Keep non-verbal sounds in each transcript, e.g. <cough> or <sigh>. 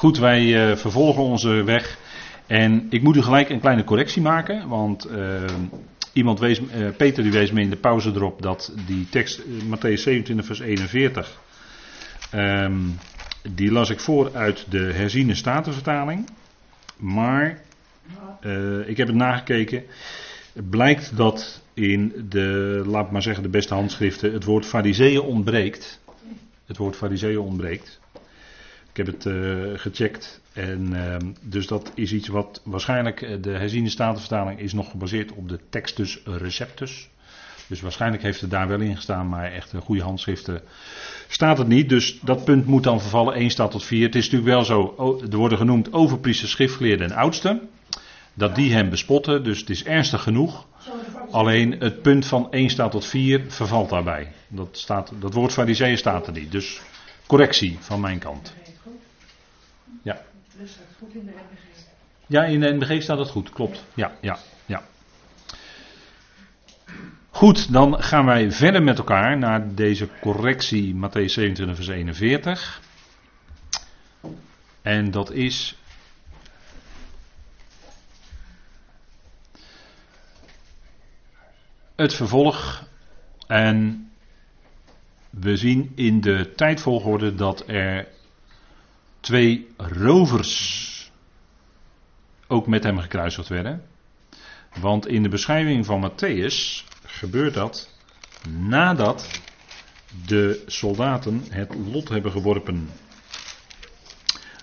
Goed, wij uh, vervolgen onze weg. En ik moet u gelijk een kleine correctie maken. Want uh, iemand wees, uh, Peter die wees me in de pauze erop dat die tekst, Matthäus 27, vers 41. Um, die las ik voor uit de herziene statenvertaling. Maar ik heb het nagekeken. Blijkt dat in de, laat maar zeggen, de beste handschriften het woord fariseeën ontbreekt. Het woord fariseeën ontbreekt. Ik heb het uh, gecheckt. En uh, dus dat is iets wat waarschijnlijk eh, de herziene statenvertaling is nog gebaseerd op de textus receptus. Dus waarschijnlijk heeft het daar wel in gestaan, maar echt een goede handschriften staat het niet. Dus dat punt moet dan vervallen. 1 staat tot 4. Het is natuurlijk wel zo, er worden genoemd overpriesters, schriftgeleerden en oudsten. Dat die hem bespotten, dus het is ernstig genoeg. Alleen het punt van 1 staat tot 4 vervalt daarbij. Dat, staat, dat woord fariseeën staat er niet. Dus correctie van mijn kant. Ja. Ja, in de NBG staat het goed, klopt. Ja, ja, ja. Goed, dan gaan wij verder met elkaar naar deze correctie Matthäus 27 vers 41. En dat is het vervolg. En we zien in de tijdvolgorde dat er twee rovers ook met hem gekruisigd werden. Want in de beschrijving van Matthäus gebeurt dat nadat de soldaten het lot hebben geworpen.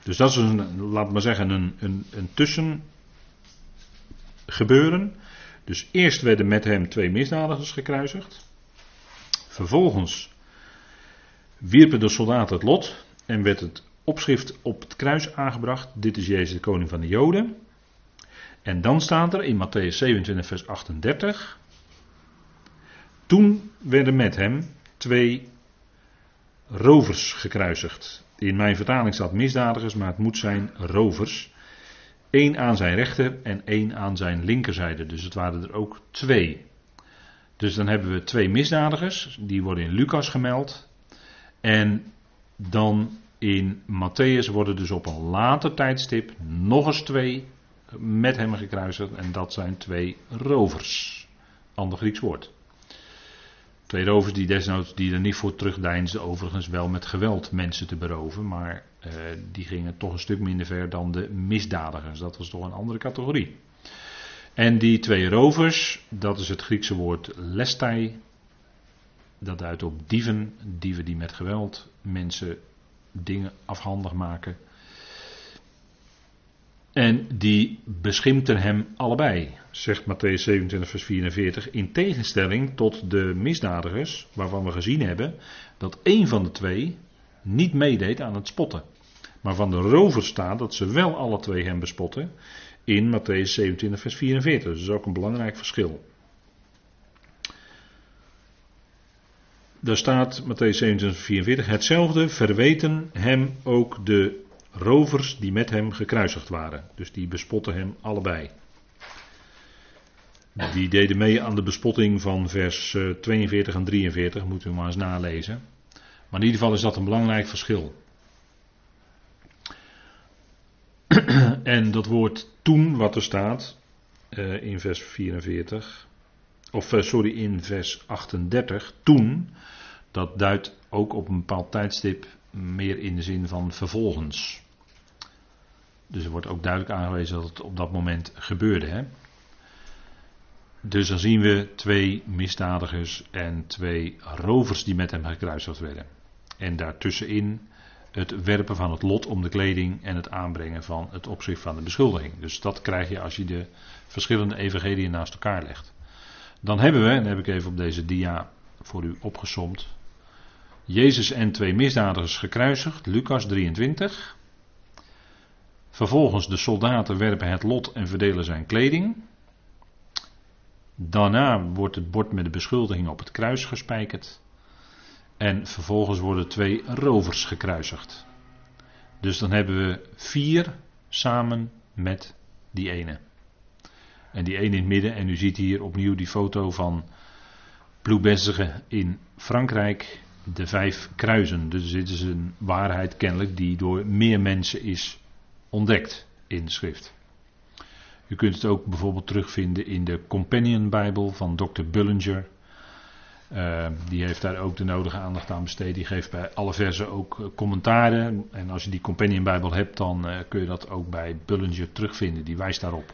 Dus dat is een, laat maar zeggen, een, een, een tussengebeuren. Dus eerst werden met hem twee misdadigers gekruisigd. Vervolgens wierpen de soldaten het lot en werd het opschrift op het kruis aangebracht. Dit is Jezus de koning van de Joden. En dan staat er in Matthäus 27 vers 38. Toen werden met hem twee rovers gekruisigd. In mijn vertaling staat misdadigers, maar het moet zijn rovers. Eén aan zijn rechter en één aan zijn linkerzijde. Dus het waren er ook twee. Dus dan hebben we twee misdadigers, die worden in Lucas gemeld. En dan in Matthäus worden dus op een later tijdstip nog eens twee met hem gekruisigd. En dat zijn twee rovers. Ander Grieks woord. Twee rovers die desnoods die er niet voor terugdeinsden, overigens wel met geweld mensen te beroven, maar uh, die gingen toch een stuk minder ver dan de misdadigers. Dat was toch een andere categorie. En die twee rovers, dat is het Griekse woord lestai, dat duidt op dieven, dieven die met geweld mensen dingen afhandig maken. En die beschimpten hem allebei, zegt Matthäus 27, vers 44. In tegenstelling tot de misdadigers, waarvan we gezien hebben dat één van de twee niet meedeed aan het spotten. Maar van de rovers staat dat ze wel alle twee hem bespotten in Matthäus 27, vers 44. Dus dat is ook een belangrijk verschil. Daar staat Matthäus 27, 44. Hetzelfde verweten hem ook de rovers die met hem gekruisigd waren. Dus die bespotten hem allebei. Die deden mee aan de bespotting van vers 42 eh, en 43, moeten we maar eens nalezen. Maar in ieder geval is dat een belangrijk verschil. <clears throat> en dat woord toen, wat er staat uh, in vers 44, of uh, sorry, in vers 38, toen, dat duidt ook op een bepaald tijdstip meer in de zin van vervolgens. Dus er wordt ook duidelijk aangewezen dat het op dat moment gebeurde. Hè? Dus dan zien we twee misdadigers en twee rovers die met hem gekruisigd werden. En daartussenin het werpen van het lot om de kleding en het aanbrengen van het opzicht van de beschuldiging. Dus dat krijg je als je de verschillende evangeliën naast elkaar legt. Dan hebben we, en heb ik even op deze dia voor u opgesomd, Jezus en twee misdadigers gekruisigd, Lucas 23. Vervolgens de soldaten werpen het lot en verdelen zijn kleding. Daarna wordt het bord met de beschuldiging op het kruis gespijkerd. En vervolgens worden twee rovers gekruisigd. Dus dan hebben we vier samen met die ene. En die ene in het midden. En u ziet hier opnieuw die foto van Ploubezige in Frankrijk. De vijf kruisen. Dus dit is een waarheid kennelijk die door meer mensen is ontdekt in schrift. U kunt het ook bijvoorbeeld terugvinden in de Companion Bijbel van Dr. Bullinger. Uh, die heeft daar ook de nodige aandacht aan besteed. Die geeft bij alle versen ook uh, commentaren. En als je die Companion Bijbel hebt, dan uh, kun je dat ook bij Bullinger terugvinden. Die wijst daarop.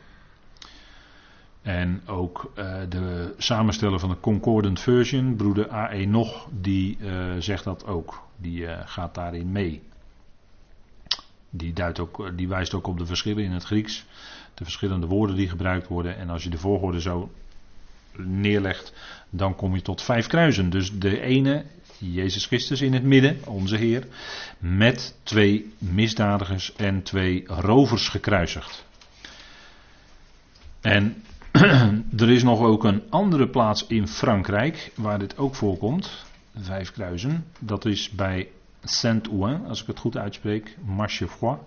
En ook de samensteller van de Concordant Version, broeder A.E. Nog, die zegt dat ook. Die gaat daarin mee. Die, duidt ook, die wijst ook op de verschillen in het Grieks. De verschillende woorden die gebruikt worden. En als je de volgorde zo neerlegt, dan kom je tot vijf kruisen. Dus de ene, Jezus Christus in het midden, onze Heer, met twee misdadigers en twee rovers gekruisigd. En <clears throat> er is nog ook een andere plaats in Frankrijk waar dit ook voorkomt, vijf kruisen. Dat is bij Saint-Ouen, als ik het goed uitspreek, Marchefroid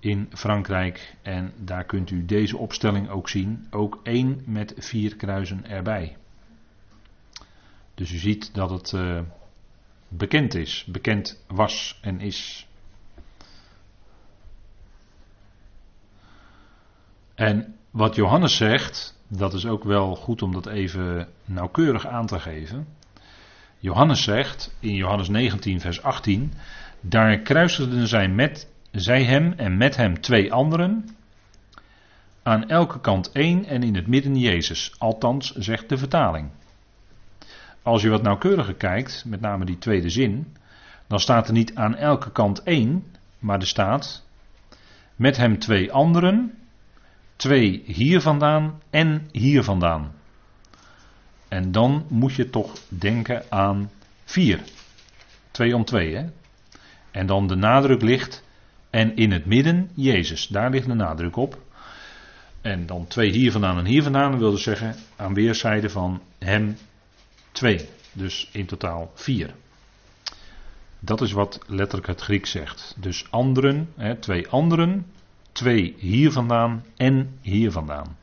in Frankrijk. En daar kunt u deze opstelling ook zien. Ook één met vier kruisen erbij. Dus u ziet dat het uh, bekend is, bekend was en is. En wat Johannes zegt, dat is ook wel goed om dat even nauwkeurig aan te geven. Johannes zegt in Johannes 19, vers 18: Daar kruisigden zij met zij hem en met hem twee anderen. Aan elke kant één en in het midden Jezus. Althans, zegt de vertaling. Als je wat nauwkeuriger kijkt, met name die tweede zin, dan staat er niet aan elke kant één, maar er staat met hem twee anderen, twee hier vandaan en hier vandaan. En dan moet je toch denken aan vier. Twee om twee, hè? En dan de nadruk ligt en in het midden Jezus. Daar ligt de nadruk op. En dan twee hier vandaan en hier vandaan. Dat wil dus zeggen aan weerszijden van hem twee. Dus in totaal vier. Dat is wat letterlijk het Grieks zegt. Dus anderen, hè, twee anderen, twee hier vandaan en hier vandaan.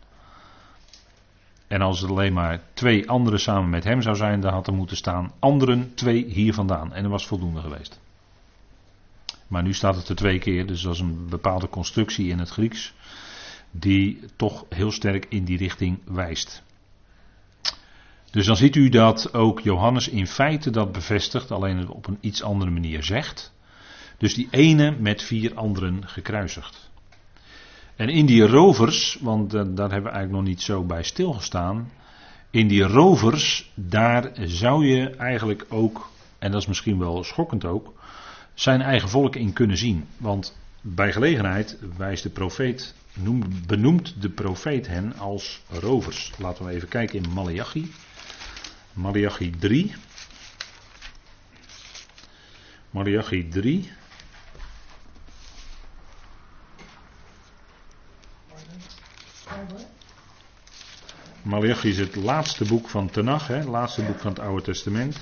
En als het alleen maar twee anderen samen met hem zou zijn, dan had er moeten staan anderen, twee hier vandaan. En dat was voldoende geweest. Maar nu staat het er twee keer, dus dat is een bepaalde constructie in het Grieks, die toch heel sterk in die richting wijst. Dus dan ziet u dat ook Johannes in feite dat bevestigt, alleen op een iets andere manier zegt. Dus die ene met vier anderen gekruisigd. En in die rovers, want daar hebben we eigenlijk nog niet zo bij stilgestaan. In die rovers, daar zou je eigenlijk ook, en dat is misschien wel schokkend ook, zijn eigen volk in kunnen zien. Want bij gelegenheid wijst de profeet, benoemt de profeet hen als rovers. Laten we even kijken in Malachi. Malachi 3. Malachi 3. Malachi is het laatste boek van Tenach, het laatste boek van het Oude Testament.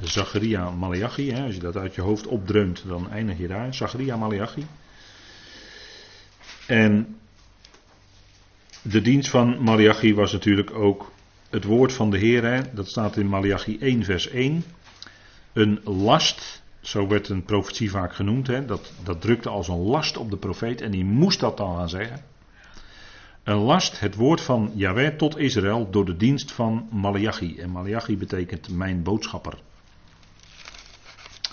Zacharia Malachi. Hè, als je dat uit je hoofd opdreunt, dan eindig je daar. Zacharia Malachi. En de dienst van Malachi was natuurlijk ook het woord van de Heer. Hè, dat staat in Malachi 1, vers 1. Een last, zo werd een profetie vaak genoemd. Hè, dat, dat drukte als een last op de profeet en die moest dat dan gaan zeggen. Een last, het woord van Yahweh tot Israël door de dienst van Malachi. En Malachi betekent mijn boodschapper.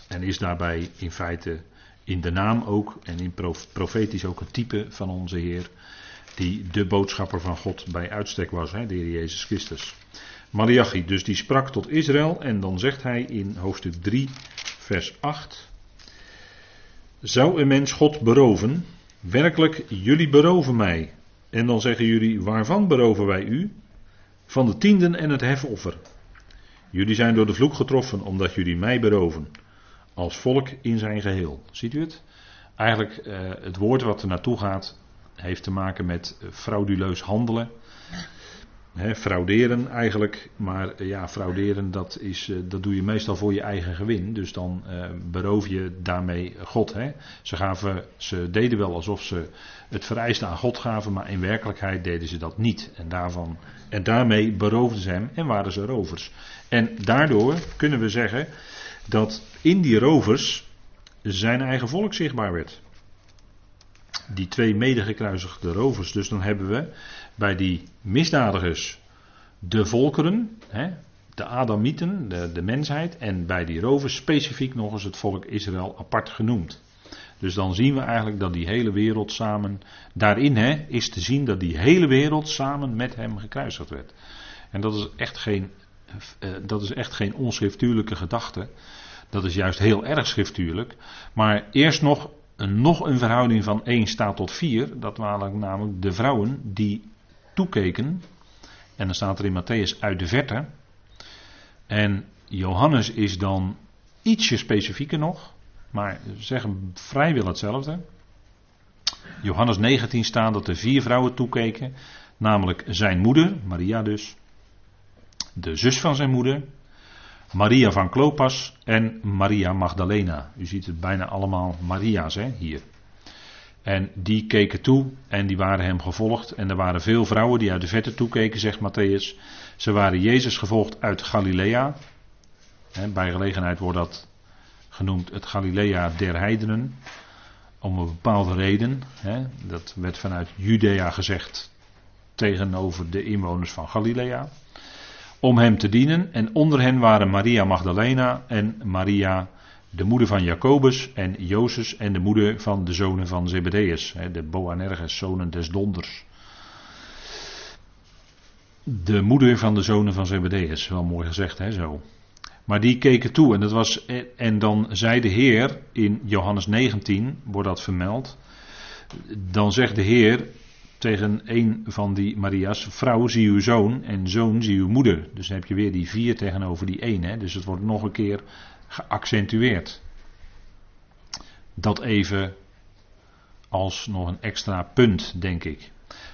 En is daarbij in feite in de naam ook en in profetisch ook een type van onze Heer, die de boodschapper van God bij uitstek was, hè, de Heer Jezus Christus. Malachi, dus die sprak tot Israël en dan zegt hij in hoofdstuk 3, vers 8. Zou een mens God beroven? Werkelijk, jullie beroven mij. En dan zeggen jullie, waarvan beroven wij u? Van de tienden en het hefoffer. Jullie zijn door de vloek getroffen omdat jullie mij beroven als volk in zijn geheel. Ziet u het? Eigenlijk uh, het woord wat er naartoe gaat heeft te maken met eh, frauduleus handelen. Frauderen eigenlijk, maar ja, frauderen dat, is, uh, dat doe je meestal voor je eigen gewin. Dus dan uh, beroof je daarmee God. Ze, gaven, ze deden wel alsof ze het vereiste aan God gaven, maar in werkelijkheid deden ze dat niet. En, daarvan, en daarmee beroofden ze hem en waren ze rovers. En daardoor kunnen we zeggen dat in die rovers zijn eigen volk zichtbaar werd. Die twee medegekruisigde rovers. Dus dan hebben we bij die misdadigers de volkeren, hè, de Adamieten, de, de mensheid, en bij die rovers specifiek nog eens het volk Israël apart genoemd. Dus dan zien we eigenlijk dat die hele wereld samen, daarin hè, is te zien dat die hele wereld samen met hem gekruisigd werd. En dat is echt geen, uh, dat is echt geen onschriftuurlijke gedachte. Dat is juist heel erg schriftuurlijk. Maar eerst nog nog een verhouding van 1 staat tot 4. Dat waren namelijk de vrouwen die toekeken. En dan staat er in Matthäus uit de verte. En Johannes is dan ietsje specifieker nog. Maar zeggen vrijwel hetzelfde. Johannes 19 staat dat er vier vrouwen toekeken. Namelijk zijn moeder, Maria dus. De zus van zijn moeder. Maria van Klopas en Maria Magdalena. U ziet het bijna allemaal Maria's hè, hier. En die keken toe en die waren hem gevolgd. En er waren veel vrouwen die uit de vette toekeken, zegt Matthäus. Ze waren Jezus gevolgd uit Galilea. bij gelegenheid wordt dat genoemd het Galilea der heidenen. Om een bepaalde reden. dat werd vanuit Judea gezegd tegenover de inwoners van Galilea. Om hem te dienen. En onder hen waren Maria Magdalena en Maria de moeder van Jacobus en Jozef en de moeder van de zonen van Zebedeus, de Boanerges, zonen des donders. De moeder van de zonen van Zebedeus, wel mooi gezegd hè zo. Maar die keken toe en dat was en dan zei de Heer in Johannes 19 wordt dat vermeld. Dan zegt de Heer tegen een van die Maria's: Vrouw, zie uw zoon en zoon, zie uw moeder. Dus dan heb je weer die vier tegenover die één. Hè? Dus het wordt nog een keer geaccentueerd. Dat even als nog een extra punt, denk ik.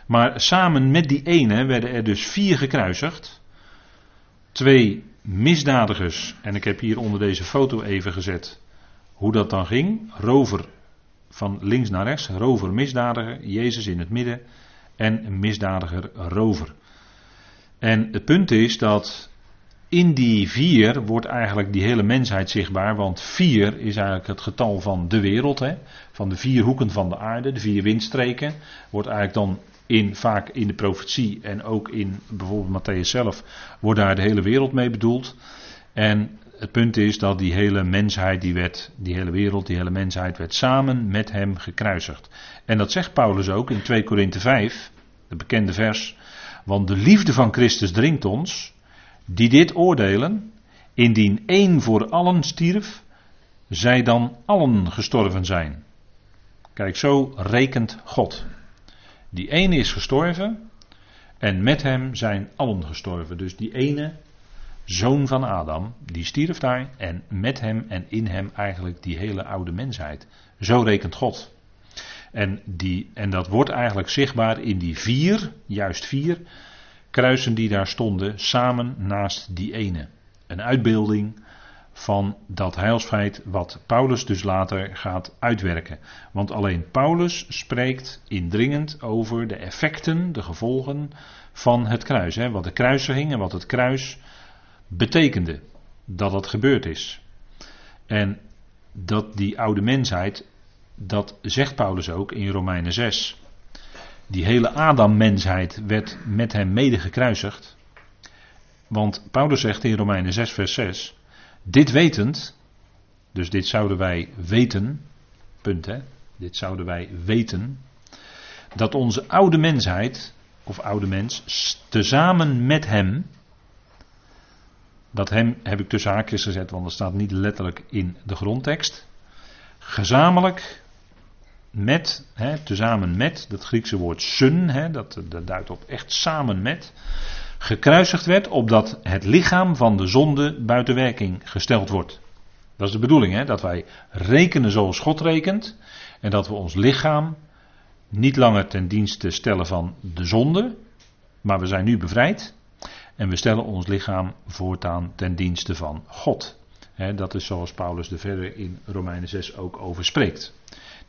Maar samen met die ene werden er dus vier gekruisigd. Twee misdadigers, en ik heb hier onder deze foto even gezet hoe dat dan ging. Rover van links naar rechts, rover misdadiger, Jezus in het midden en misdadiger rover. En het punt is dat in die vier wordt eigenlijk die hele mensheid zichtbaar, want vier is eigenlijk het getal van de wereld, hè, van de vier hoeken van de aarde, de vier windstreken, wordt eigenlijk dan in, vaak in de profetie en ook in bijvoorbeeld Matthäus zelf, wordt daar de hele wereld mee bedoeld. En het punt is dat die hele mensheid, die, werd, die hele wereld, die hele mensheid werd samen met hem gekruisigd. En dat zegt Paulus ook in 2 Korinthe 5, de bekende vers. Want de liefde van Christus dringt ons, die dit oordelen, indien één voor allen stierf, zij dan allen gestorven zijn. Kijk, zo rekent God. Die ene is gestorven en met hem zijn allen gestorven. Dus die ene zoon van Adam, die stierf daar en met hem en in hem eigenlijk die hele oude mensheid. Zo rekent God. En, die, en dat wordt eigenlijk zichtbaar in die vier, juist vier, kruisen die daar stonden samen naast die ene. Een uitbeelding van dat heilsfeit wat Paulus dus later gaat uitwerken. Want alleen Paulus spreekt indringend over de effecten, de gevolgen van het kruis. Hè, wat de kruisiging en wat het kruis betekende. Dat dat gebeurd is. En dat die oude mensheid, dat zegt Paulus ook in Romeinen 6. Die hele Adam-mensheid werd met hem mede gekruisigd. Want Paulus zegt in Romeinen 6, vers 6: Dit wetend, dus dit zouden wij weten, punt hè, dit zouden wij weten, dat onze oude mensheid, of oude mens, tezamen met hem, dat hem heb ik tussen haakjes gezet, want dat staat niet letterlijk in de grondtekst, gezamenlijk met, hè, tezamen met, dat Griekse woord sun, hè, dat, dat duidt op echt samen met, gekruisigd werd, opdat het lichaam van de zonde buiten werking gesteld wordt. Dat is de bedoeling, hè, dat wij rekenen zoals God rekent, en dat we ons lichaam niet langer ten dienste stellen van de zonde, maar we zijn nu bevrijd, en we stellen ons lichaam voortaan ten dienste van God. dat is zoals Paulus er verder in Romeinen 6 ook over spreekt.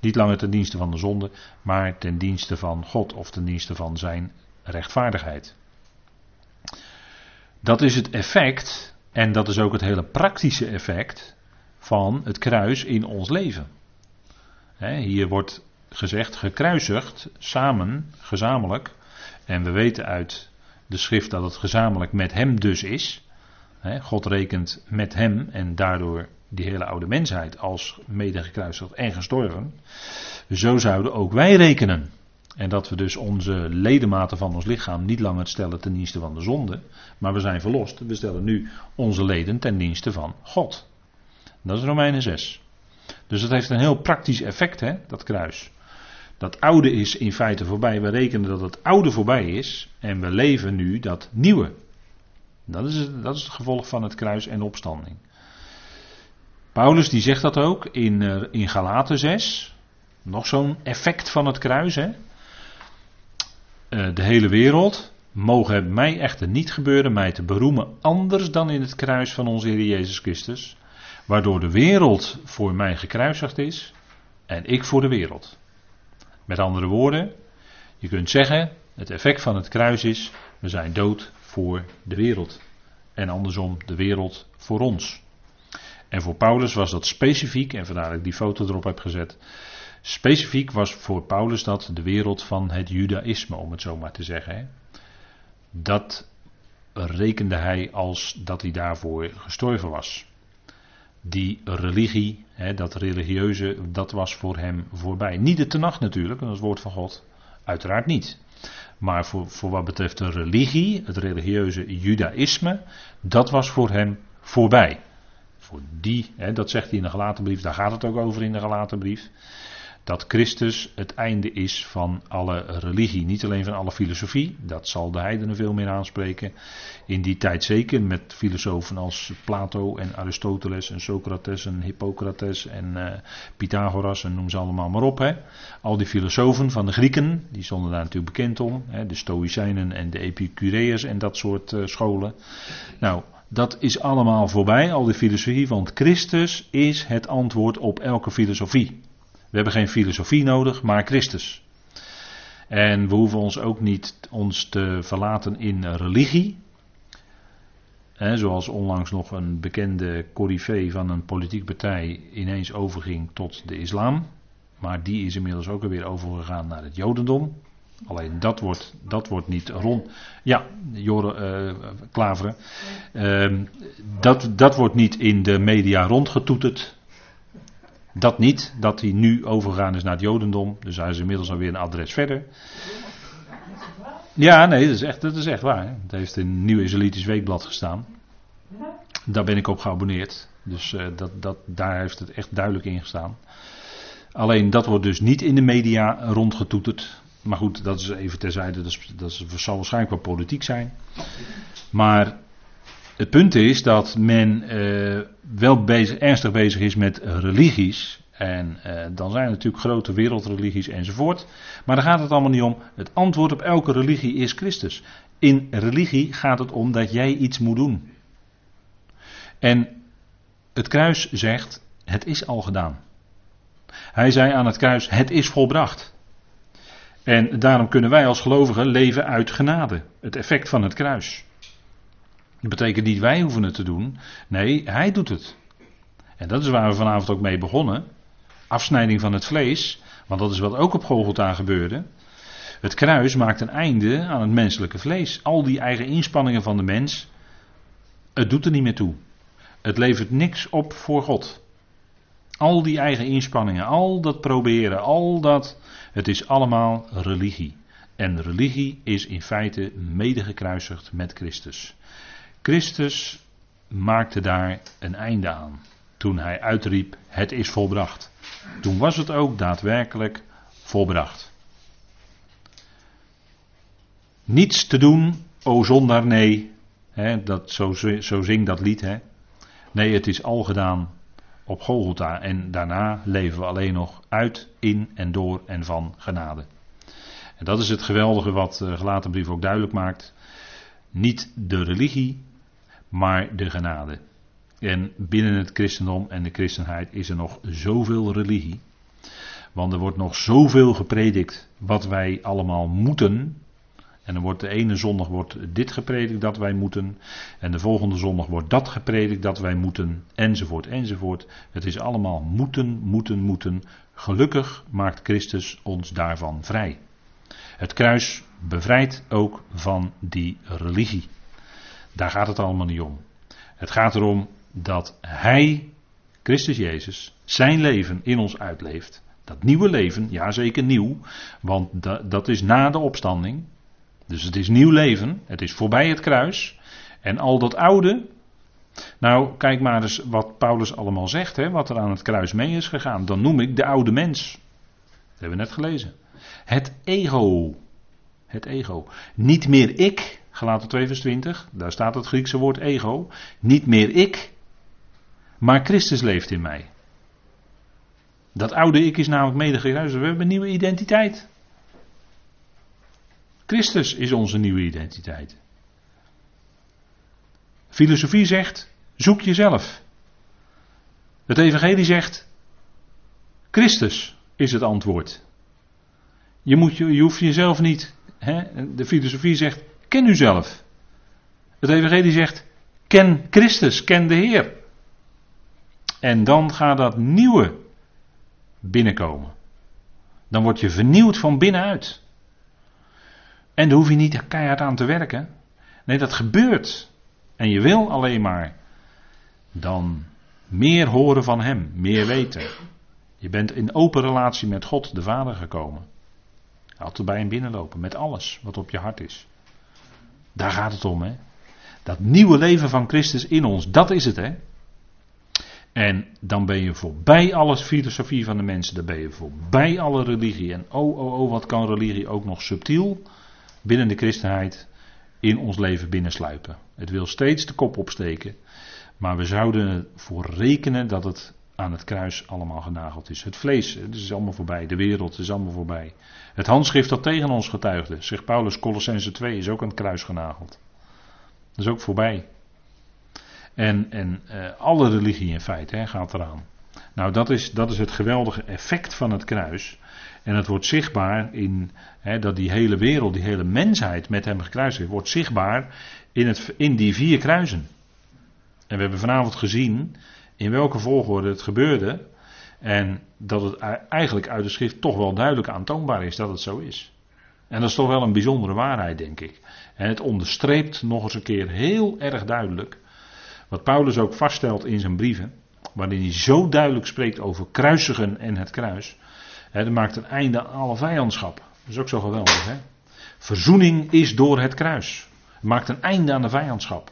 Niet langer ten dienste van de zonde, maar ten dienste van God of ten dienste van zijn rechtvaardigheid. Dat is het effect, en dat is ook het hele praktische effect van het kruis in ons leven. hier wordt gezegd gekruisigd, samen, gezamenlijk. En we weten uit de schrift dat het gezamenlijk met hem dus is. God rekent met hem en daardoor die hele oude mensheid als mede gekruisigd en gestorven. Zo zouden ook wij rekenen. En dat we dus onze ledematen van ons lichaam niet langer stellen ten dienste van de zonde. Maar we zijn verlost. We stellen nu onze leden ten dienste van God. Dat is Romeinen 6. Dus dat heeft een heel praktisch effect, hè, dat kruis. Dat oude is in feite voorbij. We rekenen dat het oude voorbij is. En we leven nu dat nieuwe. Dat is, het, dat is het gevolg van het kruis en opstanding. Paulus die zegt dat ook in, eh, in Galaten 6. Nog zo'n effect van het kruis. Hè? Eh, de hele wereld mogen het mij echter niet gebeuren mij te beroemen anders dan in het kruis van onze Heer Jezus Christus. Waardoor de wereld voor mij gekruisigd is en ik voor de wereld. Met andere woorden, je kunt zeggen, het effect van het kruis is, we zijn dood voor de wereld. En andersom, de wereld voor ons. En voor Paulus was dat specifiek, en vandaar dat ik die foto erop heb gezet. Specifiek was voor Paulus dat de wereld van het Judaïsme, om het zo maar te zeggen. Dat rekende hij als dat hij daarvoor gestorven was. Die religie, hè, dat religieuze, dat was voor hem voorbij. Niet de tenacht natuurlijk, dat is het woord van God. Uiteraard niet. Maar voor, voor wat betreft de religie, het religieuze judaïsme, dat was voor hem voorbij. Voor die, hè, dat zegt hij in de gelatenbrief, daar gaat het ook over in de gelatenbrief. Dat Christus het einde is van alle religie. Niet alleen van alle filosofie, dat zal de heidenen veel meer aanspreken. In die tijd zeker, met filosofen als Plato en Aristoteles en Socrates en Hippocrates en uh, Pythagoras en noem ze allemaal maar op. Hè. Al die filosofen van de Grieken, die stonden daar natuurlijk bekend om. Hè, de Stoïcijnen en de Epicureërs en dat soort uh, scholen. Nou, dat is allemaal voorbij, al die filosofie, want Christus is het antwoord op elke filosofie. We hebben geen filosofie nodig, maar Christus. En we hoeven ons ook niet ons te verlaten in religie. zoals onlangs nog een bekende corifee van een politieke partij ineens overging tot de islam. Maar die is inmiddels ook alweer overgegaan naar het jodendom. Alleen dat wordt, dat wordt niet rond. Ja, Jore uh, Klaveren. Uh, dat, dat wordt niet in de media rondgetoeterd. Dat niet, dat hij nu overgegaan is naar het Jodendom. Dus hij is inmiddels alweer een adres verder. Ja, nee, dat is echt, dat is echt waar. Het heeft in nieuw Israëlitisch weekblad gestaan. Daar ben ik op geabonneerd. Dus uh, dat, dat, daar heeft het echt duidelijk in gestaan. Alleen dat wordt dus niet in de media rondgetoeterd. Maar goed, dat is even terzijde. Dat, is, dat zal waarschijnlijk wel politiek zijn. Maar het punt is dat men uh, wel bezig, ernstig bezig is met religies. En uh, dan zijn er natuurlijk grote wereldreligies enzovoort. Maar daar gaat het allemaal niet om. Het antwoord op elke religie is Christus. In religie gaat het om dat jij iets moet doen. En het kruis zegt: Het is al gedaan. Hij zei aan het kruis: Het is volbracht. En daarom kunnen wij als gelovigen leven uit genade. Het effect van het kruis. Dat betekent niet wij hoeven het te doen. Nee, hij doet het. En dat is waar we vanavond ook mee begonnen. Afsnijding van het vlees. Want dat is wat ook op Golgotha gebeurde. Het kruis maakt een einde aan het menselijke vlees. Al die eigen inspanningen van de mens. Het doet er niet meer toe. Het levert niks op voor God. Al die eigen inspanningen, al dat proberen, al dat. Het is allemaal religie. En religie is in feite medegekruisigd met Christus. Christus maakte daar een einde aan. Toen hij uitriep: Het is volbracht. Toen was het ook daadwerkelijk volbracht. Niets te doen, o zondaar, nee. dat, zo, zo zingt dat lied. He. Nee, het is al gedaan op Golgotha. En daarna leven we alleen nog uit, in en door en van genade. En dat is het geweldige wat de gelaten brief ook duidelijk maakt. Niet de religie, maar de genade. En binnen het christendom en de christenheid is er nog zoveel religie. Want er wordt nog zoveel gepredikt wat wij allemaal moeten. En dan wordt de ene zondag wordt dit gepredikt dat wij moeten. En de volgende zondag wordt dat gepredikt dat wij moeten. Enzovoort, enzovoort. Het is allemaal moeten, moeten, moeten. Gelukkig maakt Christus ons daarvan vrij. Het kruis bevrijdt ook van die religie. Daar gaat het allemaal niet om. Het gaat erom dat Hij, Christus Jezus, zijn leven in ons uitleeft. Dat nieuwe leven, ja zeker nieuw, want dat is na de opstanding. Dus het is nieuw leven, het is voorbij het kruis. En al dat oude, nou kijk maar eens wat Paulus allemaal zegt, hè, wat er aan het kruis mee is gegaan. Dan noem ik de oude mens. Dat hebben we net gelezen. Het ego. Het ego. Niet meer ik, gelaten 2 vers 20, daar staat het Griekse woord ego. Niet meer ik, maar Christus leeft in mij. Dat oude ik is namelijk mede We hebben een nieuwe identiteit. Christus is onze nieuwe identiteit. Filosofie zegt: zoek jezelf. Het Evangelie zegt: Christus is het antwoord. Je, moet, je, je hoeft jezelf niet. Hè? De filosofie zegt: ken uzelf. Het Evangelie zegt: ken Christus, ken de Heer. En dan gaat dat nieuwe binnenkomen. Dan word je vernieuwd van binnenuit. En daar hoef je niet keihard aan te werken. Nee, dat gebeurt. En je wil alleen maar dan meer horen van Hem, meer weten. Je bent in open relatie met God, de Vader, gekomen. Altijd bij hem binnenlopen, met alles wat op je hart is. Daar gaat het om, hè. Dat nieuwe leven van Christus in ons, dat is het, hè. En dan ben je voorbij alle filosofie van de mensen, dan ben je voorbij alle religie. En oh, oh, oh, wat kan religie ook nog subtiel binnen de christenheid in ons leven binnensluipen. Het wil steeds de kop opsteken, maar we zouden ervoor rekenen dat het aan het kruis allemaal genageld is. Het vlees, het is allemaal voorbij. De wereld is allemaal voorbij. Het handschrift dat tegen ons getuigde, zegt Paulus, Colossense 2, is ook aan het kruis genageld. Dat is ook voorbij. En, en uh, alle religie in feite hè, gaat eraan. Nou, dat is, dat is het geweldige effect van het kruis. En het wordt zichtbaar in hè, dat die hele wereld, die hele mensheid met hem gekruisigd is, wordt zichtbaar in, het, in die vier kruisen. En we hebben vanavond gezien in welke volgorde het gebeurde. En dat het eigenlijk uit de schrift toch wel duidelijk aantoonbaar is dat het zo is. En dat is toch wel een bijzondere waarheid, denk ik. En het onderstreept nog eens een keer heel erg duidelijk. Wat Paulus ook vaststelt in zijn brieven. Waarin hij zo duidelijk spreekt over kruisigen en het kruis. Hè, dat maakt een einde aan alle vijandschap. Dat is ook zo geweldig. Hè? Verzoening is door het kruis. Het maakt een einde aan de vijandschap.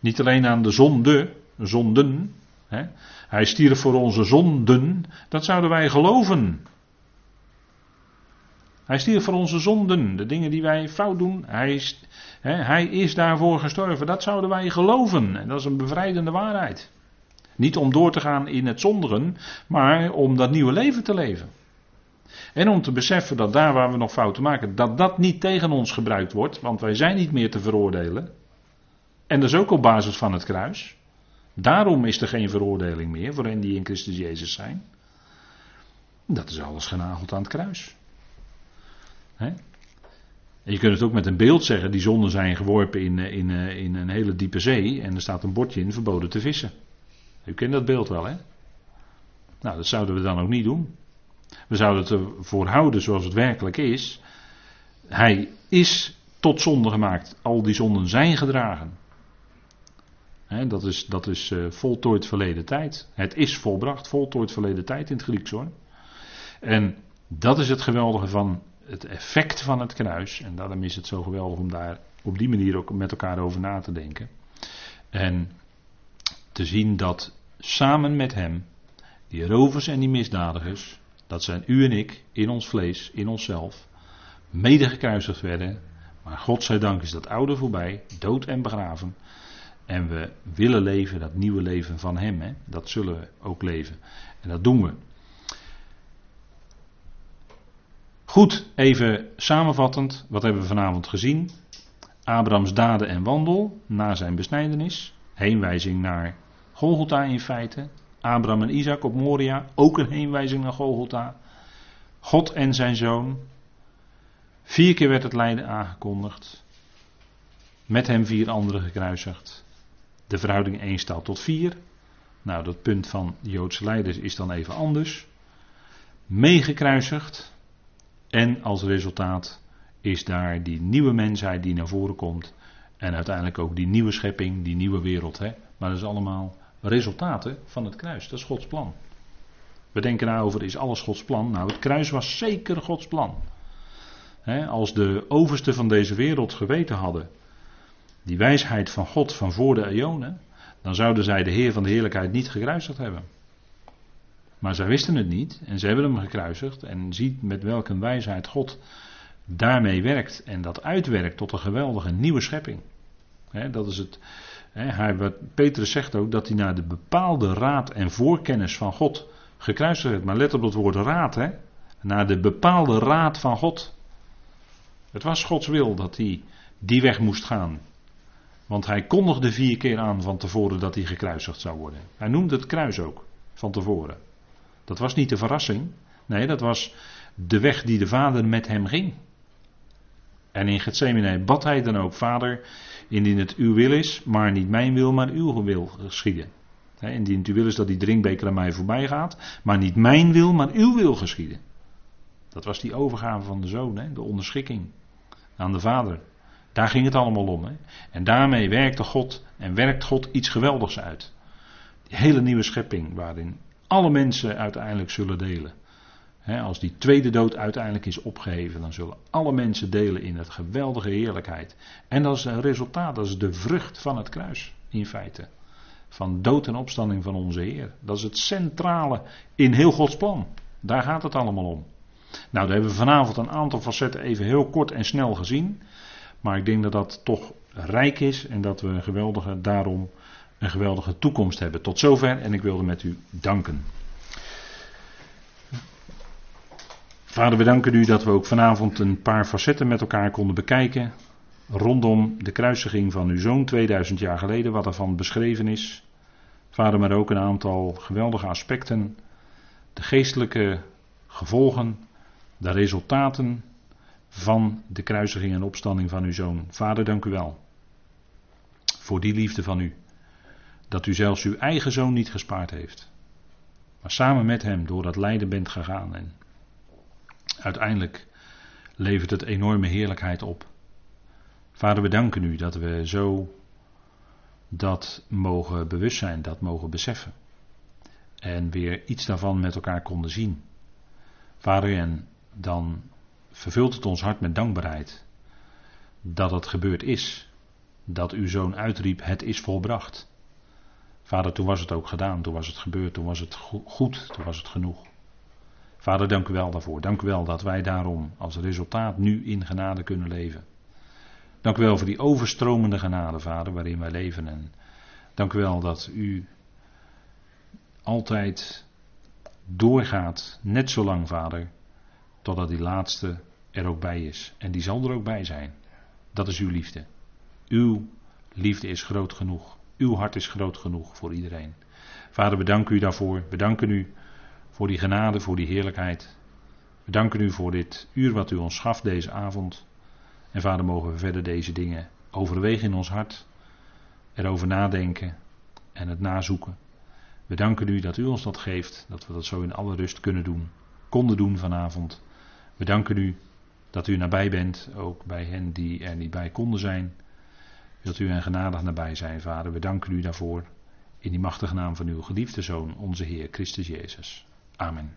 Niet alleen aan de zonde, zonden. Hè? Hij stierf voor onze zonden. Dat zouden wij geloven. Hij stierf voor onze zonden, de dingen die wij fout doen. Hij hè, hij is daarvoor gestorven. Dat zouden wij geloven. En dat is een bevrijdende waarheid. Niet om door te gaan in het zondigen, maar om dat nieuwe leven te leven. En om te beseffen dat daar waar we nog fouten maken, dat dat niet tegen ons gebruikt wordt, want wij zijn niet meer te veroordelen. En dat is ook op basis van het kruis. Daarom is er geen veroordeling meer voor hen die in Christus Jezus zijn. Dat is alles genageld aan het kruis. En je kunt het ook met een beeld zeggen, die zonden zijn geworpen in, in, in een hele diepe zee en er staat een bordje in verboden te vissen. U kent dat beeld wel, hè? Nou, dat zouden we dan ook niet doen. We zouden het ervoor houden zoals het werkelijk is. Hij is tot zonde gemaakt. Al die zonden zijn gedragen. Dat is, dat is uh, voltooid verleden tijd. Het is volbracht, voltooid verleden tijd in het Grieks hoor. En dat is het geweldige van het effect van het kruis. En daarom is het zo geweldig om daar op die manier ook met elkaar over na te denken. En te zien dat samen met hem, die rovers en die misdadigers, dat zijn u en ik in ons vlees, in onszelf, mede gekruisigd werden. Maar God zij dank is dat oude voorbij, dood en begraven. En we willen leven, dat nieuwe leven van Hem. Hè? Dat zullen we ook leven. En dat doen we. Goed, even samenvattend. Wat hebben we vanavond gezien? Abrahams daden en wandel na zijn besnijdenis. Heenwijzing naar Golgotha in feite. Abraham en Isaac op Moria, ook een heenwijzing naar Golgotha. God en zijn zoon. Vier keer werd het lijden aangekondigd. Met hem vier anderen gekruisigd. De verhouding 1 staat tot 4. Nou, dat punt van de Joodse leiders is dan even anders. Meegekruisigd. En als resultaat is daar die nieuwe mensheid die naar voren komt. En uiteindelijk ook die nieuwe schepping, die nieuwe wereld. Hè? Maar dat is allemaal resultaten van het kruis. Dat is Gods plan. We denken daarover, is alles Gods plan? Nou, het kruis was zeker Gods plan. als de oversten van deze wereld geweten hadden, die wijsheid van God van voor de eonen, dan zouden zij de Heer van de Heerlijkheid niet gekruisigd hebben. Maar zij wisten het niet en ze hebben hem gekruisigd en ziet met welke wijsheid God daarmee werkt en dat uitwerkt tot een geweldige nieuwe schepping. dat is het. hij, Petrus zegt ook dat hij naar de bepaalde raad en voorkennis van God gekruisigd werd. Maar let op het woord raad, hè? Naar de bepaalde raad van God. Het was Gods wil dat hij die weg moest gaan. Want hij kondigde vier keer aan van tevoren dat hij gekruisigd zou worden. Hij noemde het kruis ook van tevoren. Dat was niet de verrassing. Nee, dat was de weg die de vader met hem ging. En in Gethsemane bad hij dan ook, Vader, indien het uw wil is, maar niet mijn wil, maar uw wil geschieden. indien het uw wil is dat die drinkbeker aan mij voorbij gaat, maar niet mijn wil, maar uw wil geschieden. Dat was die overgave van de zoon, de onderschikking aan de vader. Daar ging het allemaal om. En daarmee werkte God en werkt God iets geweldigs uit. Die hele nieuwe schepping waarin alle mensen uiteindelijk zullen delen als die tweede dood uiteindelijk is opgeheven, dan zullen alle mensen delen in het geweldige heerlijkheid. En dat is een resultaat, dat is de vrucht van het kruis, in feite. Van dood en opstanding van onze Heer. Dat is het centrale in heel Gods plan. Daar gaat het allemaal om. Nou, daar hebben we vanavond een aantal facetten even heel kort en snel gezien. Maar ik denk dat dat toch rijk is en dat we een geweldige, daarom een geweldige toekomst hebben. Tot zover en ik wilde met u danken. Vader, we danken u dat we ook vanavond een paar facetten met elkaar konden bekijken. Rondom de kruisiging van uw zoon 2000 jaar geleden, wat ervan beschreven is. Vader, maar ook een aantal geweldige aspecten. De geestelijke gevolgen, de resultaten van de kruisiging en opstanding van uw zoon. Vader, dank u wel. Voor die liefde van u. Dat u zelfs uw eigen zoon niet gespaard heeft. Maar samen met hem door dat lijden bent gegaan. En uiteindelijk levert het enorme heerlijkheid op. Vader, we danken u dat we zo dat mogen bewust zijn, dat mogen beseffen. En weer iets daarvan met elkaar konden zien. Vader, en dan vervult het ons hart met dankbaarheid dat het gebeurd is. Dat uw zoon uitriep, het is volbracht. Vader, toen was het ook gedaan, toen was het gebeurd, toen was het goed, toen was het genoeg. Vader, dank u wel daarvoor. Dank u wel dat wij daarom als resultaat nu in genade kunnen leven. Dank u wel voor die overstromende genade, Vader, waarin wij leven. En dank u wel dat u altijd doorgaat, net zo lang, Vader, totdat die laatste er ook bij is. En die zal er ook bij zijn. Dat is uw liefde. Uw liefde is groot genoeg. Uw hart is groot genoeg voor iedereen. Vader, we danken u daarvoor. We danken u voor die genade, voor die heerlijkheid. We danken u voor dit uur wat u ons gaf deze avond. En vader, mogen we verder deze dingen overwegen in ons hart, erover nadenken en het nazoeken. We danken u dat u ons dat geeft, dat we dat zo in alle rust kunnen doen, konden doen vanavond. We danken u dat u nabij bent, ook bij hen die er niet bij konden zijn. Wilt u hen genadig nabij zijn, Vader. We danken u daarvoor. In die machtige naam van uw geliefde Zoon, onze Heer Christus Jezus. Amen.